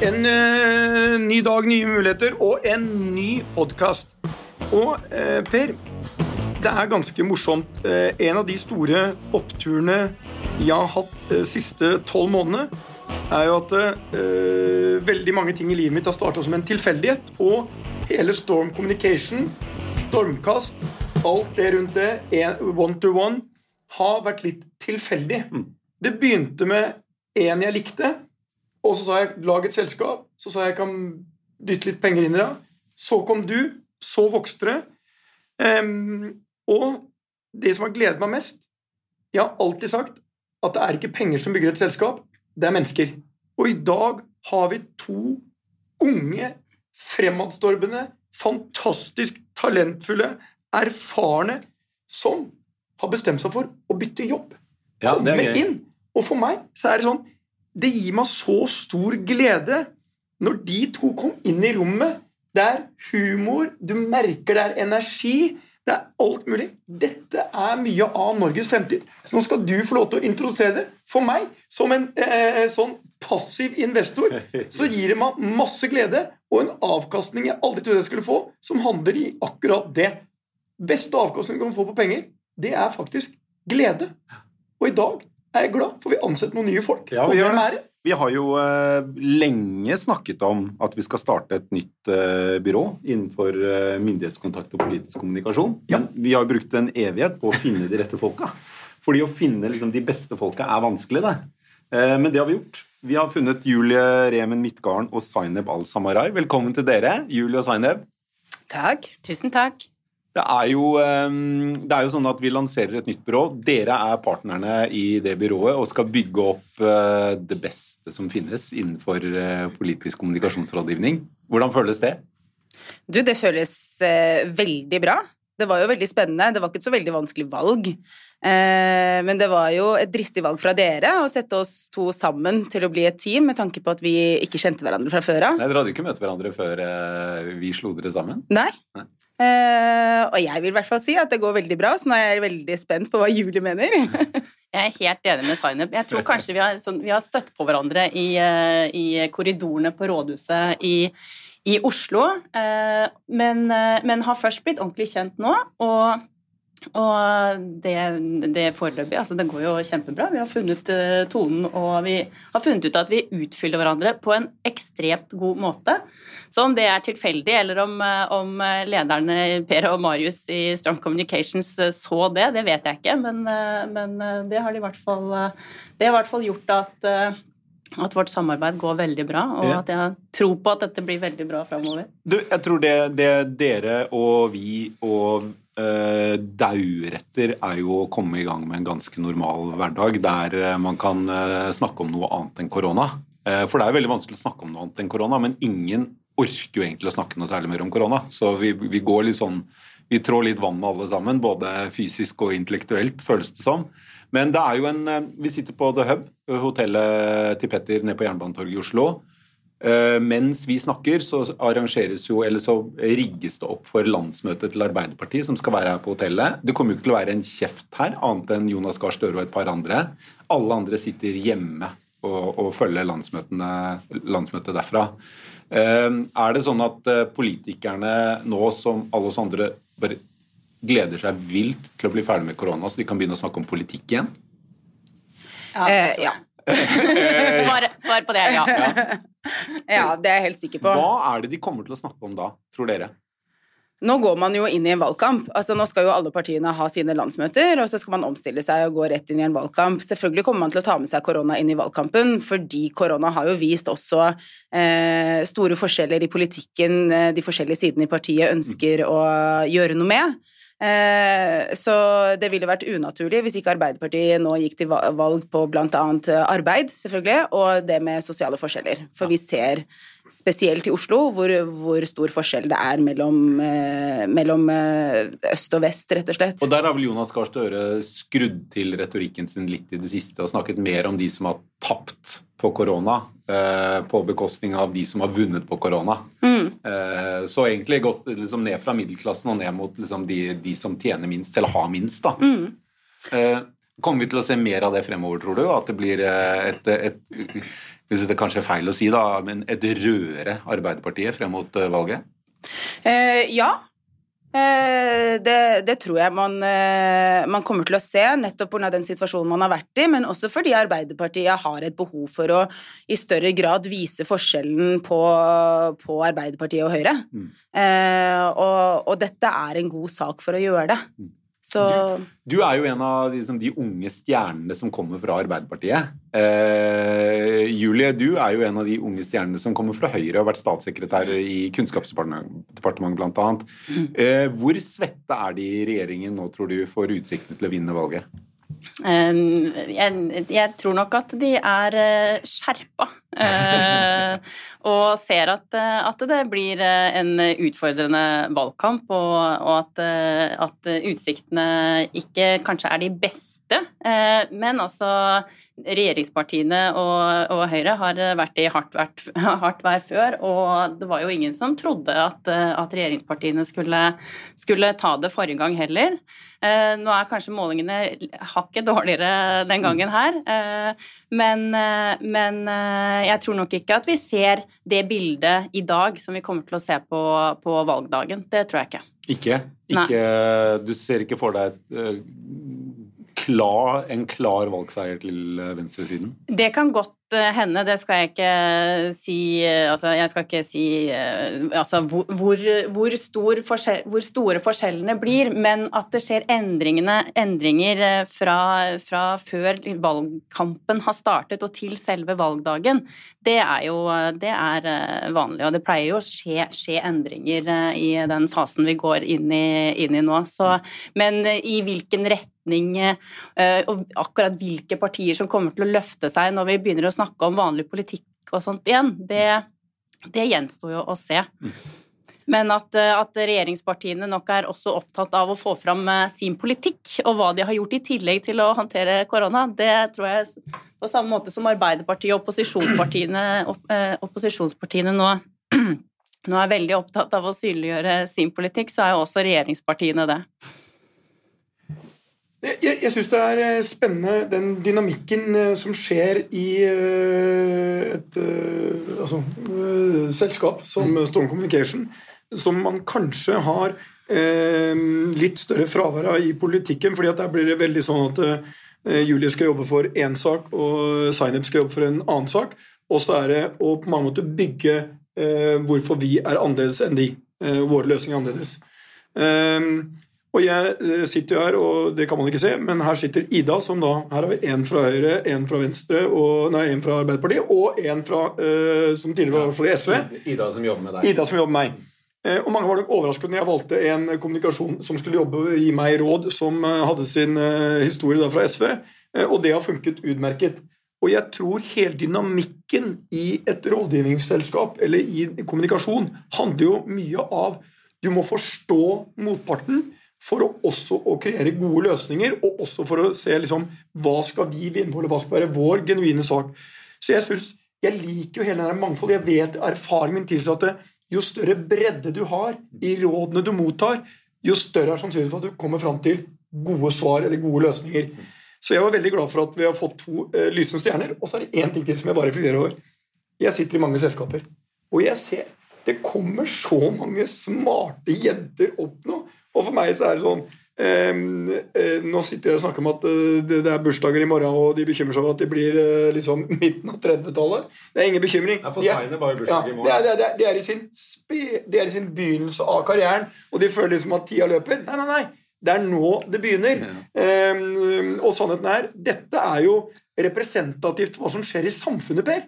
En eh, ny dag, nye muligheter og en ny podkast. Og eh, Per, det er ganske morsomt. Eh, en av de store oppturene jeg har hatt eh, siste tolv månedene, er jo at eh, veldig mange ting i livet mitt har starta som en tilfeldighet. Og hele Storm Communication, Stormkast, alt det rundt det, one to one, har vært litt tilfeldig. Det begynte med en jeg likte. Og så sa jeg 'lag et selskap'. Så sa jeg 'jeg kan dytte litt penger inn i det'. Så kom du. Så vokste det. Um, og det som har gledet meg mest Jeg har alltid sagt at det er ikke penger som bygger et selskap, det er mennesker. Og i dag har vi to unge, fremadstormende, fantastisk talentfulle, erfarne som har bestemt seg for å bytte jobb. Ja, Komme inn. Og for meg så er det sånn Det gir meg så stor glede når de to kom inn i rommet. Det er humor, du merker det er energi. Det er alt mulig. Dette er mye av Norges fremtid. Så nå skal du få lov til å introdusere det. For meg, som en eh, sånn passiv investor, så gir det meg masse glede og en avkastning jeg aldri trodde jeg skulle få, som handler i akkurat det. Beste avkastning du kan få på penger, det er faktisk glede. Og i dag er jeg glad, for vi ansetter noen nye folk. Ja, vi gjør det. er? Vi har jo uh, lenge snakket om at vi skal starte et nytt uh, byrå innenfor uh, myndighetskontakt og politisk kommunikasjon. Men vi har brukt en evighet på å finne de rette folka. Fordi å finne liksom, de beste folka er vanskelig, det. Eh, men det har vi gjort. Vi har funnet Julie Remen Midtgarden og Zaineb Al-Samarai. Velkommen til dere, Julie og Zaineb. Takk. Tusen takk. Det er, jo, eh, det er jo sånn at vi lanserer et nytt byrå. Dere er partnerne i det byrået og skal bygge opp eh, det beste som finnes innenfor eh, politisk kommunikasjonsrådgivning. Hvordan føles det? Du, det føles eh, veldig bra. Det var jo veldig spennende. Det var ikke et så veldig vanskelig valg. Men det var jo et dristig valg fra dere å sette oss to sammen til å bli et team, med tanke på at vi ikke kjente hverandre fra før av. Dere hadde jo ikke møtt hverandre før vi slo dere sammen. Nei. Nei. Eh, og jeg vil i hvert fall si at det går veldig bra, så nå er jeg veldig spent på hva Julie mener. Jeg er helt enig med Zainab. Jeg tror kanskje vi har, sånn, vi har støtt på hverandre i, eh, i korridorene på rådhuset i, i Oslo, eh, men, men har først blitt ordentlig kjent nå. og og det, det foreløpig, altså det går jo kjempebra. Vi har funnet eh, tonen, og vi har funnet ut at vi utfyller hverandre på en ekstremt god måte. Så om det er tilfeldig, eller om, eh, om lederne Per og Marius i Storm Communications eh, så det, det vet jeg ikke, men, eh, men eh, det har de i hvert fall, eh, det har i hvert fall gjort at eh, at vårt samarbeid går veldig bra, og Ja. at jeg tror på at dette blir veldig bra framover. Du, jeg tror det, det dere og vi og uh, dauretter er jo å komme i gang med en ganske normal hverdag der eh, man kan uh, snakke om noe annet enn korona. Uh, for det er veldig vanskelig å snakke om noe annet enn korona, men ingen orker jo egentlig å snakke noe særlig mer om korona. Så vi, vi går litt sånn Vi trår litt vann alle sammen, både fysisk og intellektuelt, føles det som. Men det er jo en Vi sitter på The Hub, hotellet til Petter nede på Jernbanetorget i Oslo. Eh, mens vi snakker, så arrangeres jo, eller så rigges det opp for landsmøtet til Arbeiderpartiet, som skal være her på hotellet. Det kommer jo ikke til å være en kjeft her, annet enn Jonas Gahr Støre og et par andre. Alle andre sitter hjemme og, og følger landsmøtet derfra. Eh, Er det sånn at eh, politikerne nå, som alle oss andre, bare gleder seg vilt til å bli ferdig med korona, så de kan begynne å snakke om politikk igjen? Eh, ja. Svar, svar på det ja. ja. ja, det er jeg helt sikker på. Hva er det de kommer til å snakke om da, tror dere? Nå går man jo inn i en valgkamp. Altså, nå skal jo alle partiene ha sine landsmøter, og så skal man omstille seg og gå rett inn i en valgkamp. Selvfølgelig kommer man til å ta med seg korona inn i valgkampen, fordi korona har jo vist også eh, store forskjeller i politikken eh, de forskjellige sidene i partiet ønsker å gjøre noe med. Eh, så det ville vært unaturlig hvis ikke Arbeiderpartiet nå gikk til valg på bl.a. arbeid, selvfølgelig, og det med sosiale forskjeller. For vi ser spesielt i Oslo hvor, hvor stor forskjell det er mellom, eh, mellom, øst og vest, rett og slett. Og der har vel Jonas Gahr Støre skrudd til retorikken sin litt i det siste og snakket mer om de som har tapt på korona, på bekostning av de som har vunnet på korona. Mm. Så egentlig gått liksom ned fra middelklassen og ned mot liksom de, de de som tjener minst, eller har minst. da. Mm. Kommer vi til å se mer av det fremover, tror du? At det blir eh, et, et, hvis det kanskje er feil å si, da, men et rødere Arbeiderpartiet frem mot eh, valget? Eh, ja, Eh, det, det, tror jeg man, eh, man, kommer til å se, nettopp pga. den situasjonen man har vært i, men også fordi Arbeiderpartiet har et behov for å i større grad vise forskjellen på, på Arbeiderpartiet og Høyre. Mm. Eh, og, og, dette er en god sak for å gjøre det. Mm. Så... Du, du, er jo en av liksom, de unge stjernene som kommer fra Arbeiderpartiet. Eh, Julie, du er jo en av de unge stjernene som kommer fra Høyre og har vært statssekretær i Kunnskapsdepartementet bl.a. Mm. Eh, hvor svette er de i regjeringen nå, tror du, for utsiktene til å vinne valget? Jeg, jeg, tror nok at de er eh, skjerpa eh, og ser at, eh, at, det blir en utfordrende valgkamp, og, og at, at, utsiktene ikke kanskje er de beste. Men altså regjeringspartiene og, og Høyre har vært i hardt, vært, hardt, vær før, og det var jo ingen som trodde at, at regjeringspartiene skulle, skulle ta det forrige gang heller. Eh, nå er kanskje målingene hakket dårligere den gangen her, eh, men, eh, men, jeg tror nok ikke at vi ser det bildet i dag som vi kommer til å se på, på valgdagen. Det tror jeg ikke. Ikke? ikke du ser ikke for deg et klar, en klar valgseier til venstresiden? Det kan godt Eh, henne, det skal jeg ikke si eh, Altså, jeg skal ikke si eh, altså, hvor, hvor, stor hvor, store forskjellene blir, men at det skjer endringer fra, fra, før valgkampen har startet og til selve valgdagen, det er jo det er vanlig. Og det pleier jo å skje, skje endringer i den fasen vi går inn i, inn i nå. Så, men i hvilken retning og akkurat hvilke partier som kommer til å løfte seg når vi begynner å snakke om vanlig politikk og sånt igjen, det, det gjenstår jo å se. Men at, at, regjeringspartiene nok er også opptatt av å få fram eh, sin politikk og hva de har gjort i tillegg til å håndtere korona, det tror jeg på samme måte som Arbeiderpartiet og opposisjonspartiene, opp, eh, opposisjonspartiene nå, nå, er veldig opptatt av å synliggjøre sin politikk, så er jo også regjeringspartiene det. Jeg, jeg syns det er eh, spennende den dynamikken eh, som skjer i eh, et altså, selskap som mm. Storm Communication, som man kanskje har litt større fravær av i politikken. fordi at der blir det veldig sånn at Julie skal jobbe for én sak, og Zainab skal jobbe for en annen sak. Og så er det å på mange måter bygge hvorfor vi er annerledes enn de. våre løsninger er annerledes. Og jeg eh, sitter jo her, og det kan man ikke se, men her sitter Ida, som da Her har vi én fra Høyre, én fra Venstre, og, nei, en fra Arbeiderpartiet, og en fra uh, som tidligere var i SV. Ida som jobber med deg. Ida som jobber med meg. Uh, og mange var nok overrasket når jeg valgte en kommunikasjon som skulle jobbe gi meg råd, som hadde sin historie da fra SV, og det har funket utmerket. Og jeg tror hele dynamikken i et rådgivningsselskap eller i kommunikasjon handler jo mye av du må forstå motparten for å også å kreere gode løsninger, og også for å se liksom, hva skal vi vinne på, eller hva skal være vår genuine sak. Så jeg synes, jeg liker jo hele denne mangfoldet. Jeg vet erfaringen min tilsier at jo større bredde du har i rådene du mottar, jo større er sannsynligheten for at du kommer fram til gode svar eller gode løsninger. Så jeg var veldig glad for at vi har fått to uh, lysende stjerner. Og så er det én ting til som jeg bare reflekterer over. Jeg sitter i mange selskaper, og jeg ser det kommer så mange smarte jenter opp nå og for meg så er det sånn eh, uh, nå sitter jeg og snakker om at uh, det, det, er bursdager i morgen, og de bekymrer seg over at de blir eh, liksom midten av 30-tallet. Det er ingen bekymring. De er, bare bursdag i morgen. Det er, det, er, er i sin spe, det er i sin begynnelse av karrieren, og de føler liksom at tida løper. Nei, nei, nei. Det er nå det begynner. Ja. Um, og sannheten er dette er jo representativt for hva som skjer i samfunnet, Per.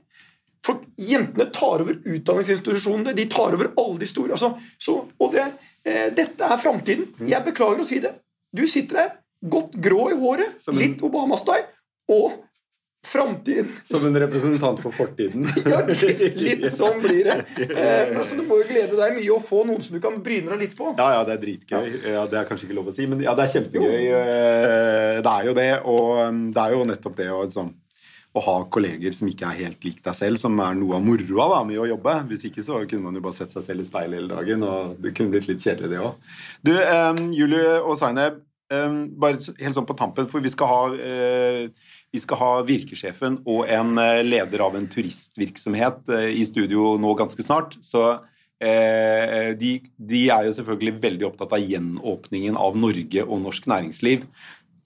For jentene tar over utdanningsinstitusjonene. De tar over alle de store. Altså, så, og det er eh, dette er framtiden. Jeg beklager å si det. Du sitter der, godt grå i håret, en- litt Obama-style, og framtiden Som en representant for fortiden. ja, litt sånn blir det. Eh, altså, du må jo glede deg mye å få noen som du kan bryne deg litt på. Ja, ja, det er dritgøy. Ja, det er kanskje ikke lov å si, men ja, det er kjempegøy. Jo. Det er jo det, og um, det er jo nettopp det og sånn, å ha kolleger som ikke er helt lik deg selv, som er noe av moroa med å jobbe. Hvis ikke så kunne man jo bare sett seg selv i speilet hele dagen, og det kunne blitt litt kjedelig, det òg. Du, um, Julie og Zaineb, um, bare helt sånn på tampen, for vi skal ha uh, vi skal ha virkesjefen og en eh, leder av en turistvirksomhet eh, i studio nå ganske snart. Så eh, de, de er jo selvfølgelig veldig opptatt av gjenåpningen av Norge og norsk næringsliv.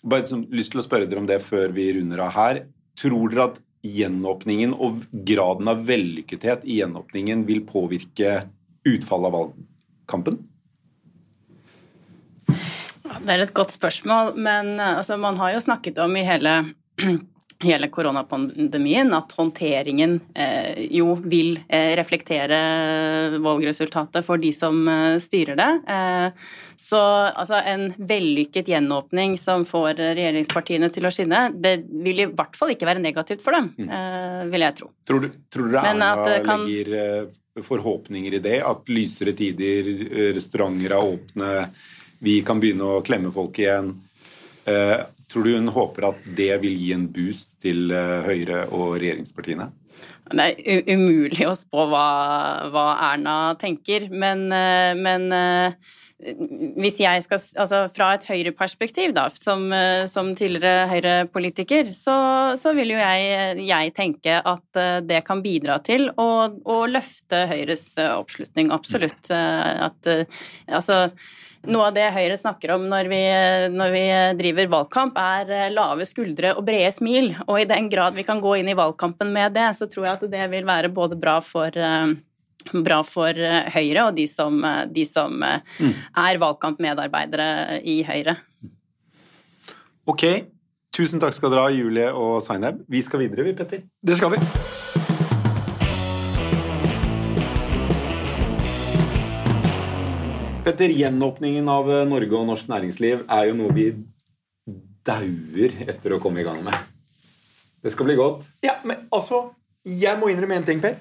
Bare lyst til å spørre dere om det før vi runder av her. Tror dere at gjenåpningen og graden av vellykkethet i gjenåpningen vil påvirke utfallet av valgkampen? Det er et godt spørsmål, men altså, man har jo snakket om i hele, hele koronapandemien at håndteringen eh, jo vil eh, reflektere valgresultatet for de som eh, styrer det. Eh, så altså, en vellykket gjenåpning som får regjeringspartiene til å skinne, det vil i hvert fall ikke være negativt for dem, eh, vil jeg tro. Tror, du, tror du Erna det kan- legger eh, forhåpninger i det? At lysere tider, eh, restauranter er åpne, vi kan begynne å klemme folk igjen? Tror du hun håper at det vil gi en boost til eh, Høyre og regjeringspartiene? Det er umulig å spå hva, hva Erna tenker, men, eh, men eh, hvis jeg skal, altså Fra et Høyre-perspektiv, da, som, som tidligere Høyre-politiker, så, så vil jo jeg, jeg tenke at det kan bidra til å, å løfte Høyres oppslutning, absolutt. At, altså, noe av det Høyre snakker om når vi, når vi driver valgkamp, er eh, lave skuldre og brede smil. Og i den grad vi kan gå inn i valgkampen med det, så tror jeg at det vil være både bra for eh, Bra for eh, Høyre og de som, de som mm. er valgkampmedarbeidere i Høyre. Ok, tusen takk skal dere ha, Julie og Zaineb. Vi skal videre, vi, Petter. Det skal vi. Petter, gjenåpningen av eh, Norge og norsk næringsliv er jo noe vi dauer etter å komme i gang med. Det skal bli godt. Ja, men altså, jeg må innrømme en ting, Per.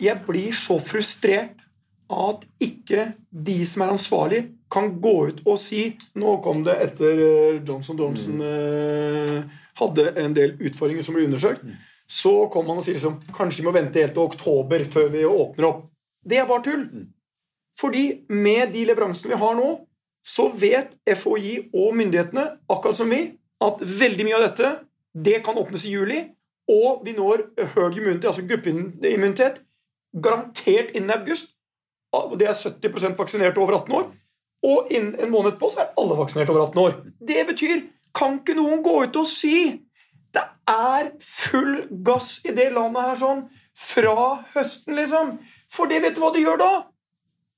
Jeg blir så frustrert at ikke de som er ansvarlig, kan gå ut og si Nå kom det etter eh, Johnson Johnson mm. hadde en del utfordringer som ble undersøkt. Så kom han og sier liksom Kanskje vi må vente helt til oktober før vi åpner opp. Det er bare tull. Fordi med de leveransene vi har nå, så vet FHI og myndighetene, akkurat som vi, at veldig mye av dette det kan åpnes i juli, og vi når høy immunitet, altså gruppeimmunitet, garantert innen august. Og Det er 70% vaksinerte over 18 år. Og innen en måned på så er alle vaksinert over 18 år. Det betyr Kan ikke noen gå ut og si det er full gass i det landet her sånn fra høsten, liksom? For det vet du hva de gjør da?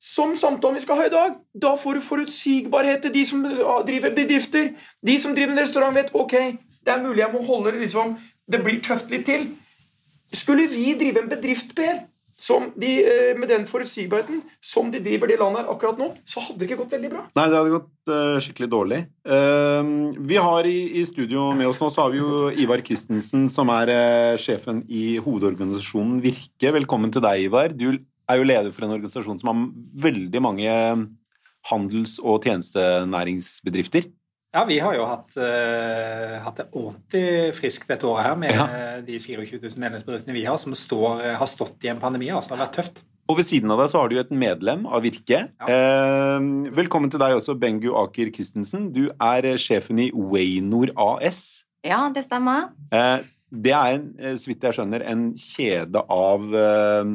Som samtalen vi skal ha i dag. Da får du forutsigbarhet til de som driver bedrifter. De som driver en restaurant, vet ok, det er mulig jeg må holde det liksom Det blir tøft litt til. Skulle vi drive en bedrift, Per, de, eh, med den forutsigbarheten som de driver det landet her akkurat nå, så hadde det ikke gått veldig bra. Nei, det hadde gått uh, skikkelig dårlig. Uh, vi har i, i studio med oss nå så har vi jo Ivar Christensen, som er uh, sjefen i hovedorganisasjonen Virke. Velkommen til deg, Ivar. Du er jo leder for en organisasjon som har veldig mange handels- og tjenestenæringsbedrifter. Ja, vi har jo hatt, uh, hatt det ordentlig friskt dette året her med Ja. de 24 000 medlemsbedriftene vi har, som står, har stått i en pandemi. altså Det har vært tøft. Og ved siden av deg så har du jo et medlem av Virke. Eh, velkommen til deg også, Bengu Aker Christensen. Du er eh, sjefen i Waynor AS. Ja, det stemmer. Eh, det er, en, eh, så vidt jeg skjønner, en kjede av eh, eh,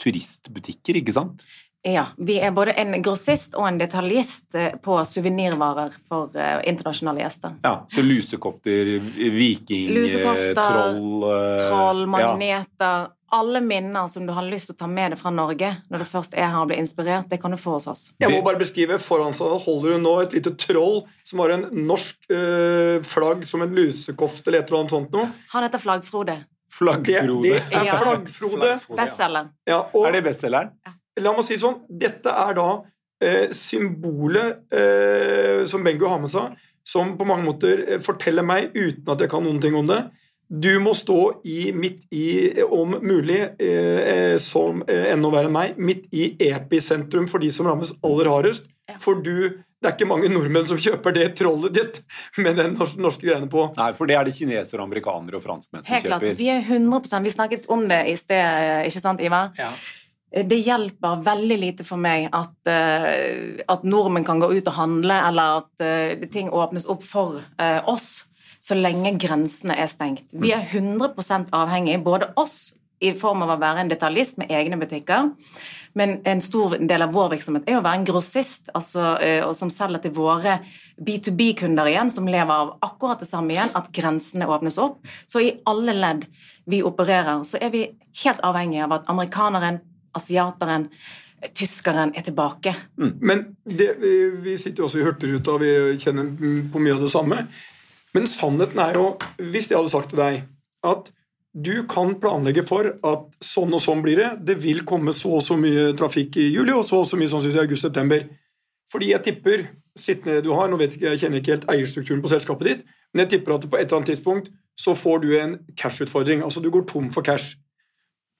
turistbutikker, ikke sant? Ja, Vi er både en grossist og en detaljist eh, på suvenirvarer for eh, internasjonale gjester. Ja, Så lusekofter, viking, Lusekofter, eh, troll magneter Troll, ja. magneter Alle minner som du har lyst til å ta med deg fra Norge når du først er her og blir inspirert, det kan du få hos oss. Jeg må bare beskrive Foran seg holder hun nå et lite troll som har en norsk eh, flagg som en lusekofte eller et eller annet sånt noe. Han heter Flaggfrode. Flaggfrode. det Ja. Flaggfrode. Bestselgeren. ja. Ja, Er det bestselgeren? la meg si det sånn, dette er da eh, symbolet eh, som Bengu har med seg, som på mange måter eh, forteller meg, uten at jeg kan noen ting om det Du må stå i, midt i, om mulig, eh, eh, som eh, enda verre enn meg, midt i episentrum for de som rammes aller hardest. For du det er ikke mange nordmenn som kjøper det trollet ditt med den norske, norske greiene på. Nei, for det er det kinesere, amerikanere og franskmenn som Helt klart. Vi er 100% Vi snakket om det i sted, ikke sant, Ivar? Ja. Det hjelper veldig lite for meg at, eh, at nordmenn kan gå ut og handle, eller at eh, ting åpnes opp for eh, oss, så lenge grensene er stengt. Vi er 100% avhengig, både oss i form av å være en detaljist med egne butikker, men en stor del av vår virksomhet er å være en grossist, altså, eh, som selger til våre B2B-kunder igjen, som lever av akkurat det samme igjen, at grensene åpnes opp. Så i alle ledd vi opererer, så er vi helt avhengig av at amerikaneren, asiateren, tyskeren er tilbake. Men det, vi, sitter jo også i Hurtigruta, vi kjenner på mye av det samme. Men sannheten er jo, hvis jeg hadde sagt til deg at du kan planlegge for at sånn og sånn blir det, det vil komme så og så mye trafikk i juli, og så og så mye sånn synes jeg, august-september. Fordi jeg tipper, sittende du har, nå vet ikke, jeg kjenner ikke helt eierstrukturen på selskapet ditt, men jeg tipper at på et eller annet tidspunkt så får du en cash-utfordring. Altså du går tom for cash.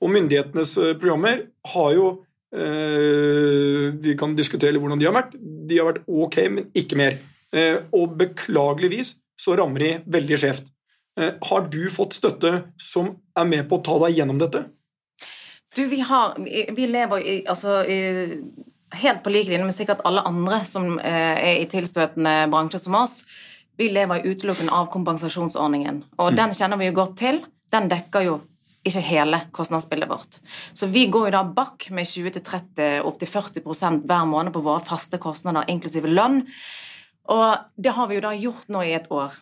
Og myndighetenes eh, programmer har jo eh, Vi kan diskutere hvordan de har vært. De har vært ok, men ikke mer. Eh, og beklageligvis så rammer de veldig skjevt. Eh, har du fått støtte som er med på å ta deg gjennom dette? Du, vi har Vi lever i, altså, helt på lik linje med sikkert alle andre som eh, er i tilstøtende bransjer som oss. Vi lever utelukkende av kompensasjonsordningen, og den kjenner vi jo godt til. Den dekker jo ikke hele kostnadsbildet vårt. Så vi går jo da bakk med 20-30, opptil 40% hver måned på våre faste kostnader, inklusive lønn. Og det har vi jo da gjort nå i et år.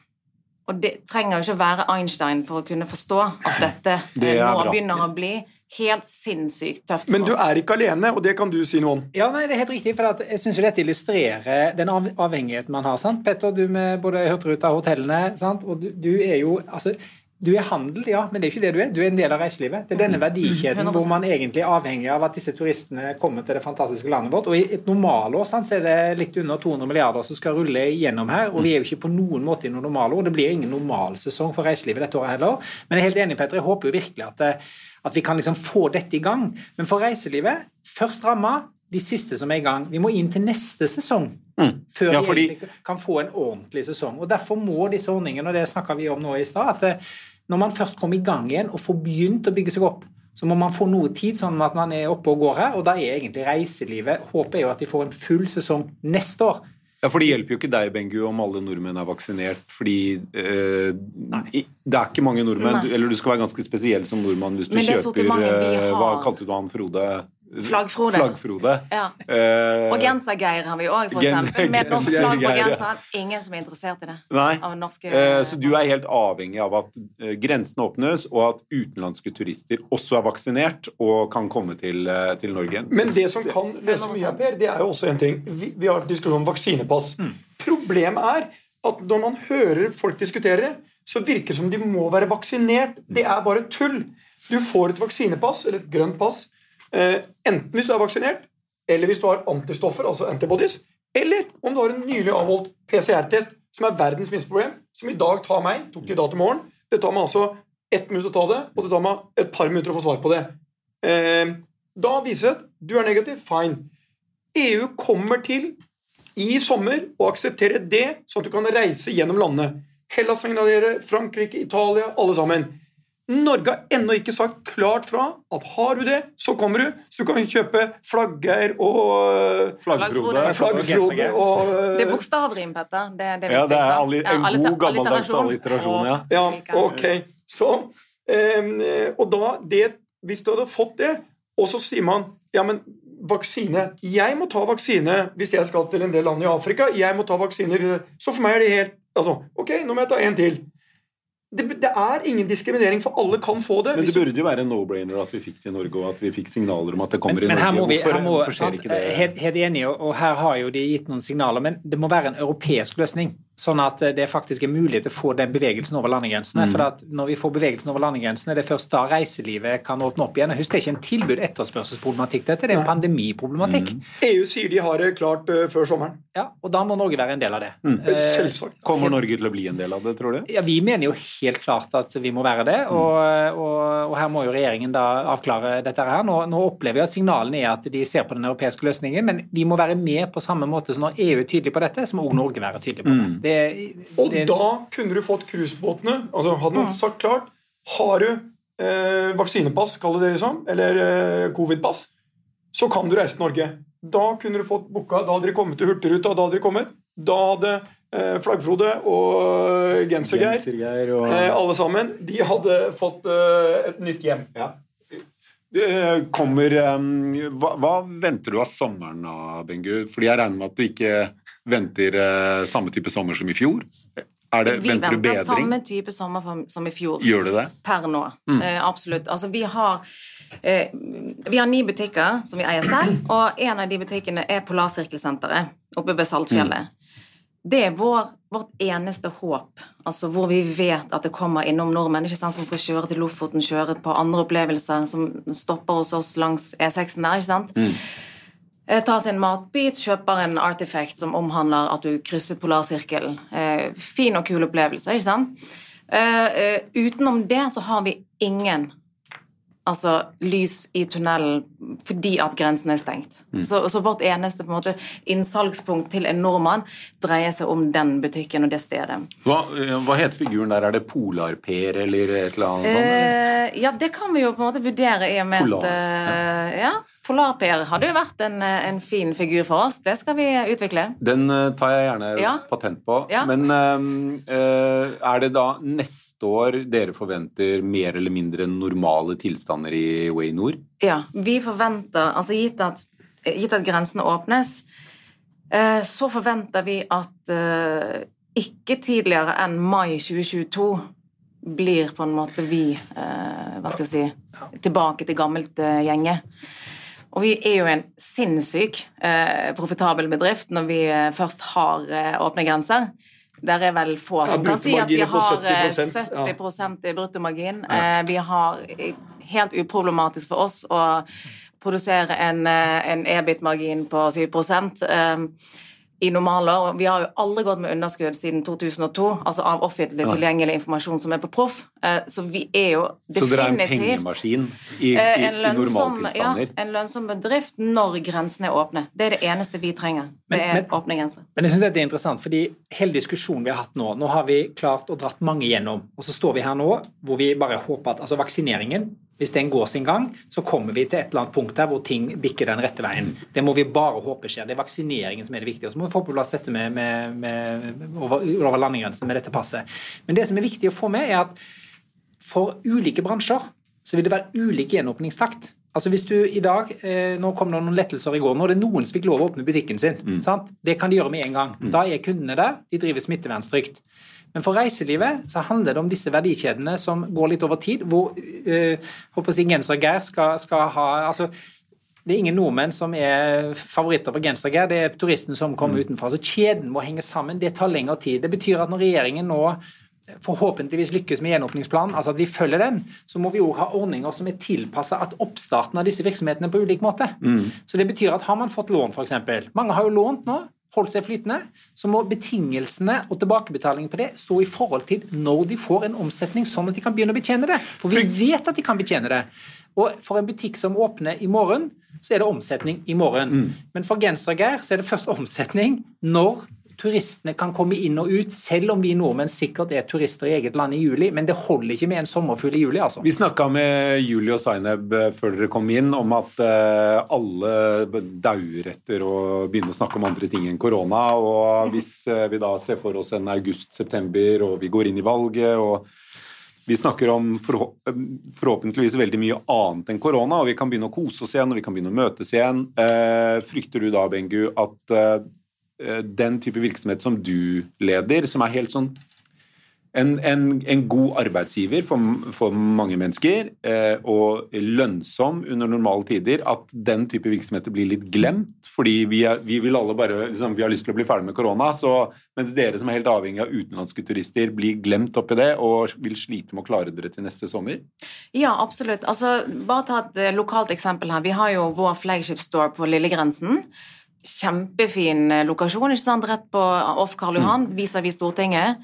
Og det trenger jo ikke å være Einstein for å kunne forstå at dette Det eh, nå bra. begynner å bli helt sinnssykt tøft for Men du er ikke alene, og det kan du si noe om. Ja, nei, det er helt riktig, for jeg synes jo dette illustrerer den av avhengigheten man har. sant? Petter, du med både Hurtigruta og hotellene, sant? og du, du er jo altså, du er handel, ja, men det er ikke det du er. Du er en del av reiselivet. Det er denne verdikjeden 100%. hvor man egentlig er avhengig av at disse turistene kommer til det fantastiske landet vårt. Og i et normalår sant, så er det litt under 200 milliarder som skal rulle gjennom her, og vi er jo ikke på noen måte i noe normalår. Det blir ingen normalsesong for reiselivet dette året heller. Men jeg er helt enig, Petter, jeg håper jo virkelig at, eh, at vi kan liksom få dette i gang. Men for reiselivet, først ramma, de siste som er i gang. Vi må inn til neste sesong. Før Mm. Ja, vi fordi- egentlig kan få en ordentlig sesong. Og Derfor må disse ordningene, og det snakka vi om nå i stad, at eh, når man først kommer i gang igjen og får begynt å bygge seg opp, så må man få noe tid, sånn at man er oppe og går her. Og da er egentlig reiselivet Håpet er jo at de får en full sesong neste år. Ja, for Det hjelper jo ikke deg, Bengu, om alle nordmenn er vaksinert. fordi eh, det er ikke mange nordmenn. Nei. Du, eller du skal være ganske spesiell som nordmann hvis du kjøper eh, Hva kalte du han Frode? Flaggfrode. Flaggfrode. Ja. Eh, Og gensergeir har vi òg, for eksempel. Med norsk flagg på genseren. Ingen som er interessert i det. Nei. Av norske Eh, Så du er helt avhengig av at eh, grensene åpnes, og at utenlandske turister også er vaksinert og kan komme til, til Norge. Men det som kan løse mye av Per, det er jo også en ting. Vi, vi har diskusjon om vaksinepass. Problemet er at når man hører folk diskutere det, så virker det som de må være vaksinert. Det er bare tull. Du får et vaksinepass, eller et grønt pass, enten hvis du er vaksinert, eller hvis du har antistoffer, altså antibodies, eller om du har en nylig avholdt PCR-test, som er verdens minste problem, som i dag tar meg, tok det i dag til morgen, det tar meg altså ett minutt å ta det, og det tar meg et par minutter å få svar på det. Eh, da viser det at du er negativ. Fine. EU kommer til i sommer å akseptere det, sånn at du kan reise gjennom landet. Hellas signalerer, Frankrike, Italia, alle sammen. Norge har ennå ikke sagt klart fra at har du det, så kommer du. Så du kan kjøpe flaggeir og Flaggfrode. flaggfrode og Det er bokstavrim, Petter. Det, det er Ja, det er alli, en Ja, god gammeldags alliterasjon, ja. Ja, ok. Så, um, og da, det, hvis du hadde fått det, og så sier man ja, men vaksine Jeg må ta vaksine hvis jeg skal til en del land i Afrika. Jeg må ta vaksiner. Så for meg er det helt altså, Ok, nå må jeg ta en til. Det, det er ingen diskriminering, for alle kan få det. Men det burde jo være en no-brainer at vi fikk det i Norge, og at vi fikk signaler om at det kommer Men, men i her Norge. må vi, hvorfor, her må, hvorfor skjer sant, ikke det? helt, helt enig, og her har jo de gitt noen signaler, men det må være en europeisk løsning. Sånn at det faktisk er mulighet til å få den bevegelsen over landegrensene. Mm. For at når vi får bevegelsen over landegrensene, det er først da reiselivet kan åpne opp igjen. Husk, det er ikke en tilbud-etterspørselsproblematikk, dette, det er en pandemiproblematikk. Mm. EU sier de har det klart uh, før sommeren. Ja, og da må Norge være en del av det. Mm. Eh, Selvsagt. Kommer Norge til å bli en del av det, tror du? Ja, Vi mener jo helt klart at vi må være det, og, og, og her må jo regjeringen da avklare dette her. Nå, nå opplever vi at signalene er at de ser på den europeiske løsningen, men vi må være med på samme måte som når EU er tydelig på dette, så må også Norge være tydelig på det. Det, Og det da kunne du fått cruisebåtene. Altså, hadde man sagt klart Har du eh, vaksinepass, kaller det det som, eller eh, covid-pass, så kan du reise til Norge. Da kunne du fått booka. Da hadde de kommet til Hurtigruta. Da hadde de kommet. Da hadde eh, Flaggfrode og Gensergeir, Genser og- eh, alle sammen, de hadde fått eh, et nytt hjem. Ja. Det kommer um, hva, hva venter du av sommeren da, Bengu? Fordi jeg regner med at du ikke venter uh, samme type sommer som i fjor? Det, Vi venter venter samme type sommer som- i fjor. Gjør du det? Per nå. Mm. Eh, absolutt. Altså, vi har eh, vi har ni butikker som vi eier selv, og en av de butikkene er Polarsirkelsenteret oppe ved Saltfjellet. Det er vår, vårt eneste håp, altså hvor vi vet at det kommer innom nordmenn ikke sant, som skal kjøre til Lofoten, kjøre på andre opplevelser som stopper hos oss langs E6-en der. ikke sant? Mm. tar seg en matbit, kjøper en artifact som omhandler at du krysset polarsirkelen. Eh, fin og kul opplevelse, ikke sant? Eh, eh, utenom det så har vi ingen altså, lys i tunnelen fordi at grensen er stengt. Så, så vårt eneste på en måte, innsalgspunkt til en nordmann dreier seg om den butikken og det stedet. Hva, uh, hva heter figuren der? Er det Polar-Per eller et eller annet sånt? Eh, ja, det kan vi jo på en måte vurdere i og med at eh, ja. Polar-Per hadde jo vært en, eh, en fin figur for oss. Det skal vi utvikle. Den uh, tar jeg gjerne Ja. patent på. Ja. Men um, uh, er det da neste år dere forventer mer eller mindre normale tilstander i Way Nord? Ja, vi forventer, altså gitt at, gitt at grensene åpnes, eh, så forventer vi at eh, ikke tidligere enn mai 2022 blir på en måte vi, eh, hva skal jeg si, tilbake til gammelt eh, gjenge. Og vi er jo en sinnssyk eh, profitabel bedrift når vi eh, først har eh, åpne grenser. Der er vel få Ja, som kan si at de har 70, 70%, 70 i bruttomargin. Eh, vi har eh, helt uproblematisk for oss å produsere en, eh, en EBIT-margin på 7 eh, i normalår. Vi har jo aldri gått med underskudd siden 2002, altså av offentlig tilgjengelig informasjon som er på proff. Eh, Så vi er jo Så dere er en definitivt pengemaskin i, i, Eh, i en lønnsom, ja, normaltilstander? en lønnsom bedrift når grensene er åpne. Det er det eneste vi trenger. Det er men- åpne grenser. Men jeg synes dette er interessant, fordi hele diskusjonen vi har hatt nå, nå har vi klart å dratt mange gjennom, og så står vi her nå hvor vi bare håper at altså vaksineringen, hvis den går sin gang, så kommer vi til et eller annet punkt her hvor ting bikker den rette veien. Det må vi bare håpe skjer. Det er vaksineringen som er det viktige. Og så må vi få på plass dette med, med, med over, over landegrensen med dette passet. Men det som er viktig å få med, er at for ulike bransjer så vil det være ulik gjenåpningstakt. Altså hvis du i dag, eh, Nå kom det noen lettelser i går. Nå er det noen som fikk lov å åpne butikken sin. sant? Det kan de gjøre med en gang. Da er kundene der. De driver smittevernstrygt. Men for reiselivet så handler det om disse verdikjedene som går litt over tid, hvor eh, håper jeg, Genser-Geir skal, skal ha altså det er ingen nordmenn som er favoritter for gensergeir, det er turisten som kommer utenfra. Så kjeden må henge sammen. Det tar lengre tid. Det betyr at når regjeringen nå forhåpentligvis lykkes med gjenåpningsplanen, altså at vi følger den, så må vi òg ha ordninger som er tilpassa at oppstarten av disse virksomhetene på ulik måte. Så det betyr at har man fått lån, f.eks. Mange har jo lånt nå. Holdt seg flytende, så må betingelsene og tilbakebetalingen på det stå i forhold til når de får en omsetning, sånn at de kan begynne å betjene det. For vi vet at de kan betjene det. Og for en butikk som åpner i morgen, så er det omsetning i morgen. Men for Gensergeir så er det først omsetning når turistene kan komme inn og ut, selv om vi nordmenn sikkert er turister i eget land i juli. Men det holder ikke med en sommerfugl i juli, altså. Vi snakka med Julie og Zaineb eh, før dere kom inn om at eh, alle dauer etter å begynne å snakke om andre ting enn korona. Og hvis eh, vi da ser for oss en august-september, og vi går inn i valget og vi snakker om forhåpentligvis veldig mye annet enn korona, og vi kan begynne å kose oss igjen og vi kan begynne å møtes igjen. Frykter du da, Bengu, at den type virksomhet som du leder, som er helt sånn en, en, en god arbeidsgiver for, for mange mennesker, eh, og lønnsom under normale tider, at den type virksomheter blir litt glemt. Fordi vi, er, vi vil alle bare liksom, Vi har lyst til å bli ferdig med korona, så mens dere som er helt avhengig av utenlandske turister, blir glemt oppi det og vil slite med å klare dere til neste sommer? Ja, absolutt. Altså, bare ta et eh, lokalt eksempel her. Vi har jo vår flagship store på Lillegrensen kjempefin eh, lokasjon, ikke sant? rett på off Karl Johan, mm. vis-à-vis Stortinget.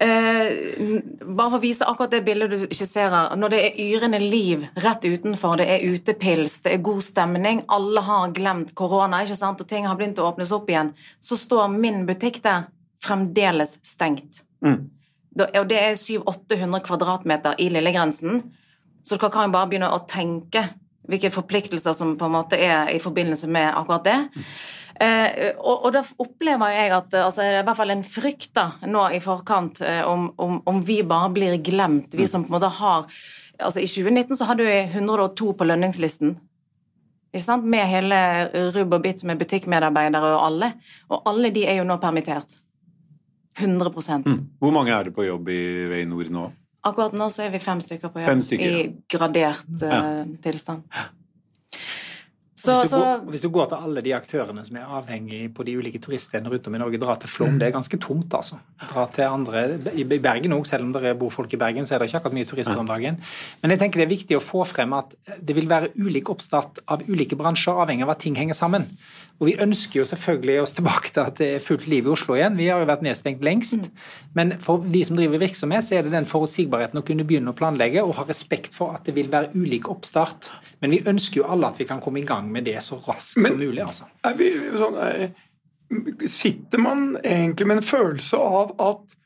Eh, bare for å vise akkurat det bildet du skisserer. Når det er yrende liv rett utenfor, det er utepils, det er god stemning, alle har glemt korona, ikke sant? og ting har begynt å åpnes opp igjen, så står min butikk der fremdeles stengt. Mm. Og det er 700-800 kvadratmeter i Lillegrensen, så dere kan bare begynne å tenke hvilke forpliktelser som på en måte er i forbindelse med akkurat det. Eh, og, og, da opplever jeg at altså, i hvert fall en frykt da, nå i forkant eh, om, om, om, vi bare blir glemt, vi som på en måte har altså I 2019 så hadde vi 102 på lønningslisten. Ikke sant? Med hele rubb og bit med butikkmedarbeidere og alle. Og alle de er jo nå permittert. 100 mm. Hvor mange er det på jobb i Vei Nord nå? Akkurat nå så er vi fem stykker på jobb stykker, ja. i gradert uh, ja. tilstand. Så, hvis, du går, hvis, du går, til alle de aktørene som er avhengig på de ulike turiststedene rundt om i Norge, dra til Flom, det er ganske tomt, altså. Dra til andre, I Bergen òg, selv om det bor folk i Bergen, så er det ikke akkurat mye turister om dagen. Men jeg tenker det er viktig å få frem at det vil være ulik oppstart av ulike bransjer, avhengig av at ting henger sammen. Og Vi ønsker jo selvfølgelig oss tilbake til at det er fullt liv i Oslo igjen. Vi har jo vært nedstengt lengst. Men for de som driver virksomhet, så er det den forutsigbarheten å kunne begynne å planlegge og ha respekt for at det vil være ulik oppstart. Men vi ønsker jo alle at vi kan komme i gang med det så raskt som mulig. altså. Vi, sånn, er, sitter man egentlig med en følelse av at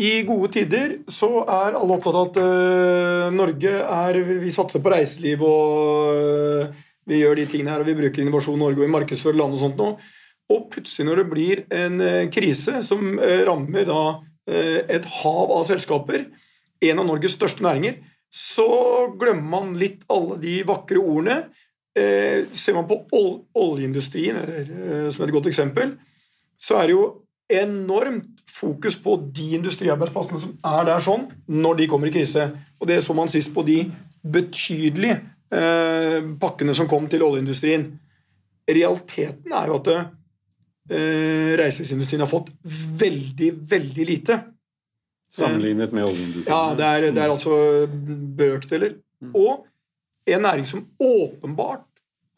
i gode tider så er alle opptatt av at uh, Norge er Vi satser på reiseliv og uh, vi gjør de tingene her, og vi bruker Innovasjon Norge og vi markedsfører landet og sånt noe. Og plutselig, når det blir en eh, krise som eh, rammer da eh, et hav av selskaper, en av Norges største næringer, så glemmer man litt alle de vakre ordene. Ser man på oljeindustrien som et godt eksempel, så er det jo enormt fokus på de industriarbeidsplassene som er der sånn, når de kommer i krise. Og det så man sist på de betydelige Eh, pakkene som kom til oljeindustrien. Realiteten er jo at eh, reiselivsindustrien har fått veldig, veldig lite. Sammenlignet med oljeindustrien? Ja, det er, det er altså brøkdeler. Mm. Og en næring som åpenbart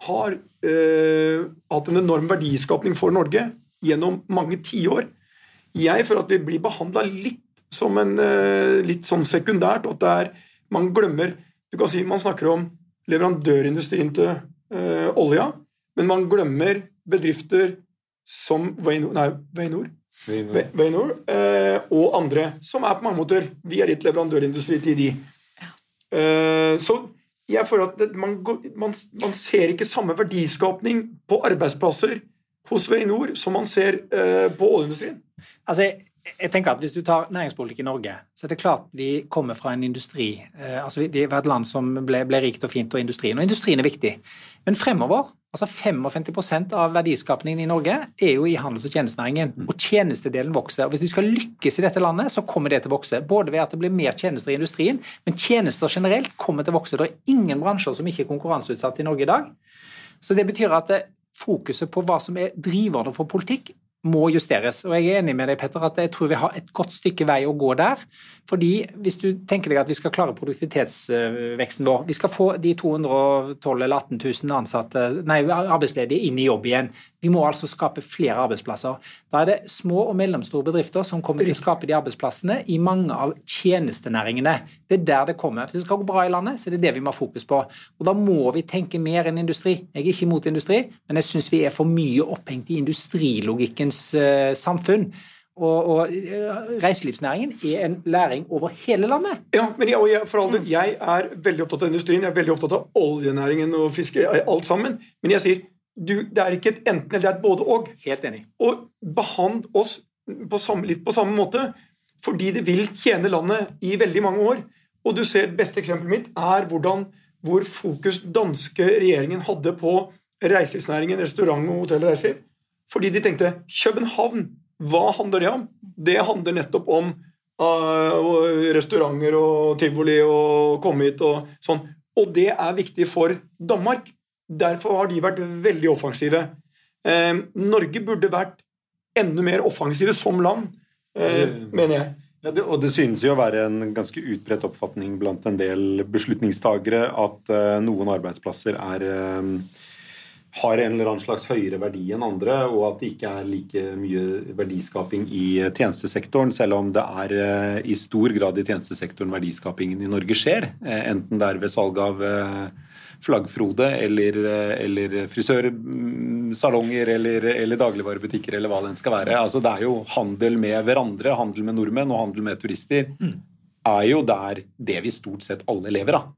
har eh, hatt en enorm verdiskapning for Norge gjennom mange tiår. Jeg føler at vi blir behandla litt som en eh, litt sånn sekundært, og at det er Man glemmer Du kan si man snakker om leverandørindustrien til eh, olja, men man glemmer bedrifter som Veinor, nei, Veinor, Veinor uh, og andre, som er på mange måter Vi er litt leverandørindustri til de. Uh, så jeg føler at det, man, man, man, ser ikke samme verdiskapning på arbeidsplasser hos Veinor som man ser på oljeindustrien. Altså, jeg tenker at Hvis du tar næringspolitikk i Norge, så er det klart vi kommer fra en industri. Eh, altså Vi er et land som ble, ble, rikt og fint, og industrien. Og industrien er viktig. Men fremover altså 55% av verdiskapningen i Norge er jo i handels- og tjenestenæringen. Mm. Og tjenestedelen vokser. og Hvis vi skal lykkes i dette landet, så kommer det til å vokse. Både ved at det blir mer tjenester i industrien, men tjenester generelt kommer til å vokse. Det er ingen bransjer som ikke er konkurranseutsatt i Norge i dag. Så det betyr at fokuset på hva som er driverne for politikk, må justeres. Og jeg er enig med deg, Petter, at jeg tror vi har et godt stykke vei å gå der. Fordi hvis du tenker deg at vi skal klare produktivitetsveksten vår, vi skal få de 212 eller 18 000 ansatte, nei, arbeidsledige inn i jobb igjen. Vi må altså skape flere arbeidsplasser. Da er det små og mellomstore bedrifter som kommer til å skape de arbeidsplassene i mange av tjenestenæringene. Det er der det kommer. Hvis det skal gå bra i landet, så er det det vi må ha fokus på. Og da må vi tenke mer enn industri. Jeg er ikke imot industri, men jeg syns vi er for mye opphengt i industrilogikkens uh, samfunn. Og, og, eh, reiselivsnæringen er en læring over hele landet. Ja, men jeg, jeg, alle, jeg er veldig opptatt av industrien, jeg er veldig opptatt av oljenæringen og fiske, alt sammen. Men jeg sier du, det er ikke et enten eller, det er et både-og. Helt enig. Og behand oss på samme, litt på samme måte, fordi det vil tjene landet i veldig mange år. Og du ser, Beste eksempelet mitt er hvordan, hvor fokus danske regjeringen hadde på reiselivsnæringen, restaurant og hotellreiser. Fordi de tenkte København hva handler det om? Det handler nettopp om uh, restauranter og tivoli og komme hit og sånn. Og det er viktig for Danmark. Derfor har de vært veldig offensive. Eh, Norge burde vært enda mer offensive som land, eh, mener jeg. Ja, det, og det synes jo å være en ganske utbredt oppfatning blant en del beslutningstagere at eh, noen arbeidsplasser er eh, har en eller annen slags høyere verdi enn andre, og at det ikke er like mye verdiskaping i tjenestesektoren, selv om det er eh, i stor grad i tjenestesektoren verdiskapingen i Norge skjer. eh, Enten det er ved salg av eh, flaggfrode eller, eller frisørsalonger eller, eller dagligvarebutikker eller hva det enn skal være. Altså, det er jo handel med hverandre, handel med nordmenn og handel med turister. er jo der det vi stort sett alle lever av.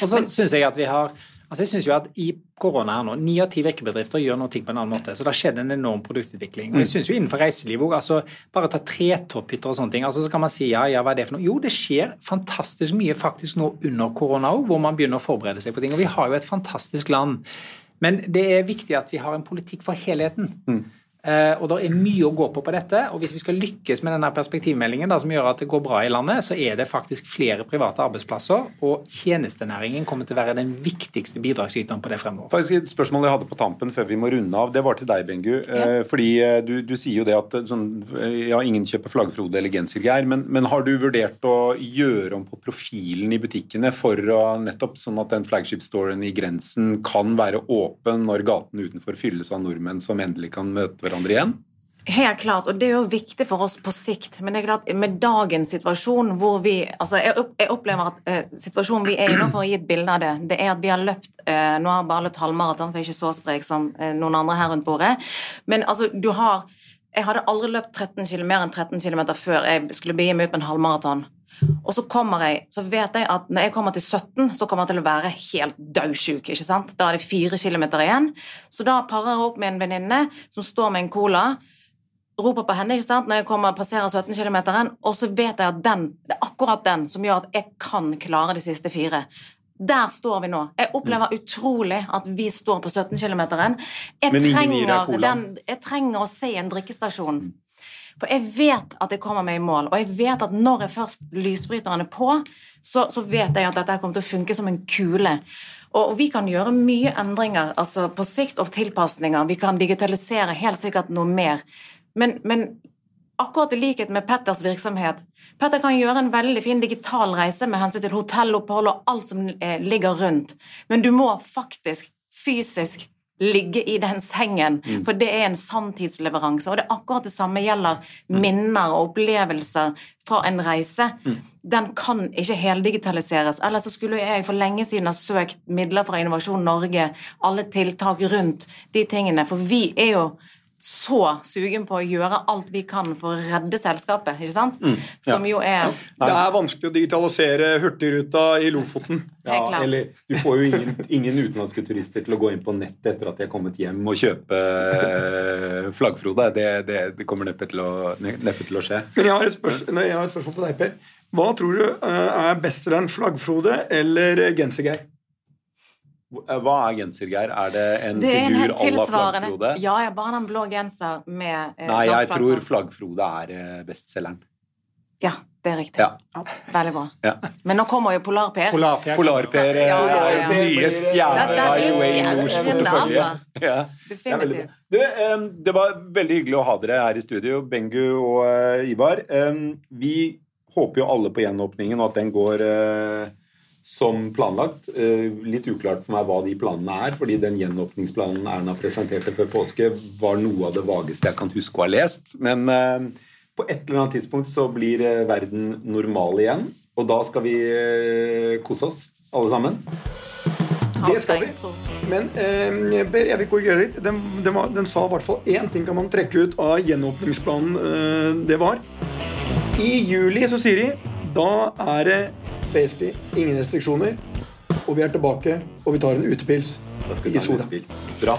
Og så synes jeg at vi har Altså jeg synes jo at I korona her nå, Ni av ti virkebedrifter gjør noe på en annen måte. så Det har skjedd en enorm produktutvikling. og jeg synes jo Innenfor reiseliv òg. Altså, bare ta tretopphytter og sånne ting. altså Så kan man si ja, ja, hva er det for noe? Jo, det skjer fantastisk mye faktisk nå under korona òg, hvor man begynner å forberede seg på ting. og Vi har jo et fantastisk land. Men det er viktig at vi har en politikk for helheten. Eh, og Det er mye å gå på på dette. og Hvis vi skal lykkes med denne perspektivmeldingen da, som gjør at det går bra i landet, så er det faktisk flere private arbeidsplasser. Og tjenestenæringen kommer til å være den viktigste bidragsyteren på det fremover. Faktisk Et spørsmål jeg hadde på tampen før vi må runde av, det var til deg, Bengu. Ja. fordi eh, du, du sier jo det at eh, sånn, eh, ja, ingen kjøper flaggfrode eller gensergeir, men, men har du vurdert å gjøre om på profilen i butikkene for å nettopp sånn at den flagship-storen i grensen kan være åpen når gatene utenfor fylles av nordmenn som endelig kan møte hverandre igjen? Helt klart, og det er jo viktig for oss på sikt. Men det er klart, med dagens situasjon hvor vi altså jeg opplever at eh, situasjonen vi er i nå, for å gi et bilde av det, det er at vi har løpt eh, Nå har jeg bare løpt halvmaraton, for jeg er ikke så sprek som eh, noen andre her rundt bordet. Men altså, du har Jeg hadde aldri løpt 13 km, mer enn 13 km før jeg skulle begi meg ut på en halvmaraton. Og så kommer jeg, så vet jeg at når jeg kommer til 17, så kommer jeg til å være helt daudsjuk. ikke sant? Da er det fire kilometer igjen. Så da parer jeg opp med en venninne som står med en cola roper på henne ikke sant? når jeg kommer passerer 17 km, og så vet jeg at den, det er akkurat den som gjør at jeg kan klare de siste fire. Der står vi nå. Jeg opplever utrolig at vi står på 17 km. Jeg, trenger den, jeg trenger å se en drikkestasjon. For jeg vet at jeg kommer meg i mål, og jeg vet at når jeg først lysbryteren er på, så, så vet jeg at dette kommer til å funke som en kule. Og vi kan gjøre mye endringer altså på sikt og tilpasninger. Vi kan digitalisere helt sikkert noe mer. Men, men akkurat i likhet med Petters virksomhet Petter kan gjøre en veldig fin digital reise med hensyn til hotellopphold og alt som eh, ligger rundt, men du må faktisk fysisk ligge i den sengen, for det er en sanntidsleveranse. Og det er akkurat det samme gjelder minner og opplevelser fra en reise. Den kan ikke heldigitaliseres. Ellers så skulle jeg for lenge siden ha søkt midler fra Innovasjon Norge, alle tiltak rundt de tingene, for vi er jo så sugen på å gjøre alt vi kan for å redde selskapet, ikke sant? Som jo er Det er vanskelig å digitalisere Hurtigruta i Lofoten. Ja, eller du får jo ingen, ingen utenlandske turister til å gå inn på nettet etter at de har kommet hjem og kjøpe eh, flaggfrode. Det, det, det kommer neppe til, å, neppe til å skje. Men jeg har, et spørsmål, jeg har et spørsmål til deg, Per. Hva tror du eh, er bestselgeren Flaggfrode eller Gensergeir? Hva er gensergeir? Er det en Det er en figur à la flaggfrode? Ja, jeg bare den blå genser med eh, Nei, jeg tror flaggfrode er eh, bestselgeren. Ja, det er riktig. Ja. Veldig bra. Ja. Men nå kommer jo Polar-Per. Polar-Per. Polar-Per eh, Ja, ja, den nye Det- i er Nords portefølje. altså. Det er Definitivt. Du, det var veldig hyggelig å ha dere her i studio, Bengu og eh, Ivar. Vi håper jo alle på gjenåpningen, og at den går som planlagt. Eh, Litt uklart for meg hva de planene er, fordi den gjenåpningsplanen Erna presenterte før påske, var noe av det vageste jeg kan huske å ha lest. Men eh, på et eller annet tidspunkt så blir eh, verden normal igjen, og da skal vi kose oss, alle sammen. Det skal vi. Men eh, Per, jeg vil korrigere litt. Den, den, var, den sa i hvert fall én ting kan man trekke ut av gjenåpningsplanen. Eh, det var I juli så sier de da er det basically ingen restriksjoner, og vi er tilbake, og vi tar en utepils Da skal i sola. utepils. Bra.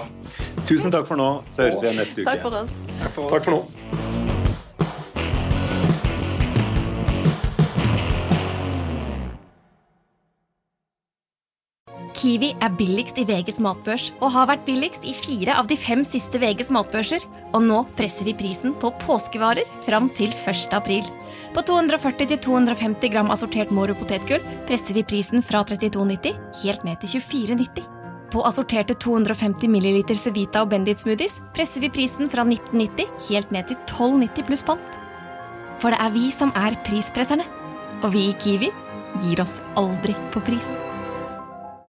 Tusen takk for nå, så høres vi igjen neste uke. Takk for oss. Takk for nå. Kiwi er billigst i VGs matbørs og har vært billigst i fire av de fem siste VGs matbørser. Og nå presser vi prisen på påskevarer fram til 1. april. På 240-250 gram assortert Moro potetgull presser vi prisen fra 32,90 helt ned til 24,90. På assorterte 250 ml Cevita og Bendit smoothies presser vi prisen fra 1990 helt ned til 12,90 pluss pant. For det er vi som er prispresserne. Og vi i Kiwi gir oss aldri på pris.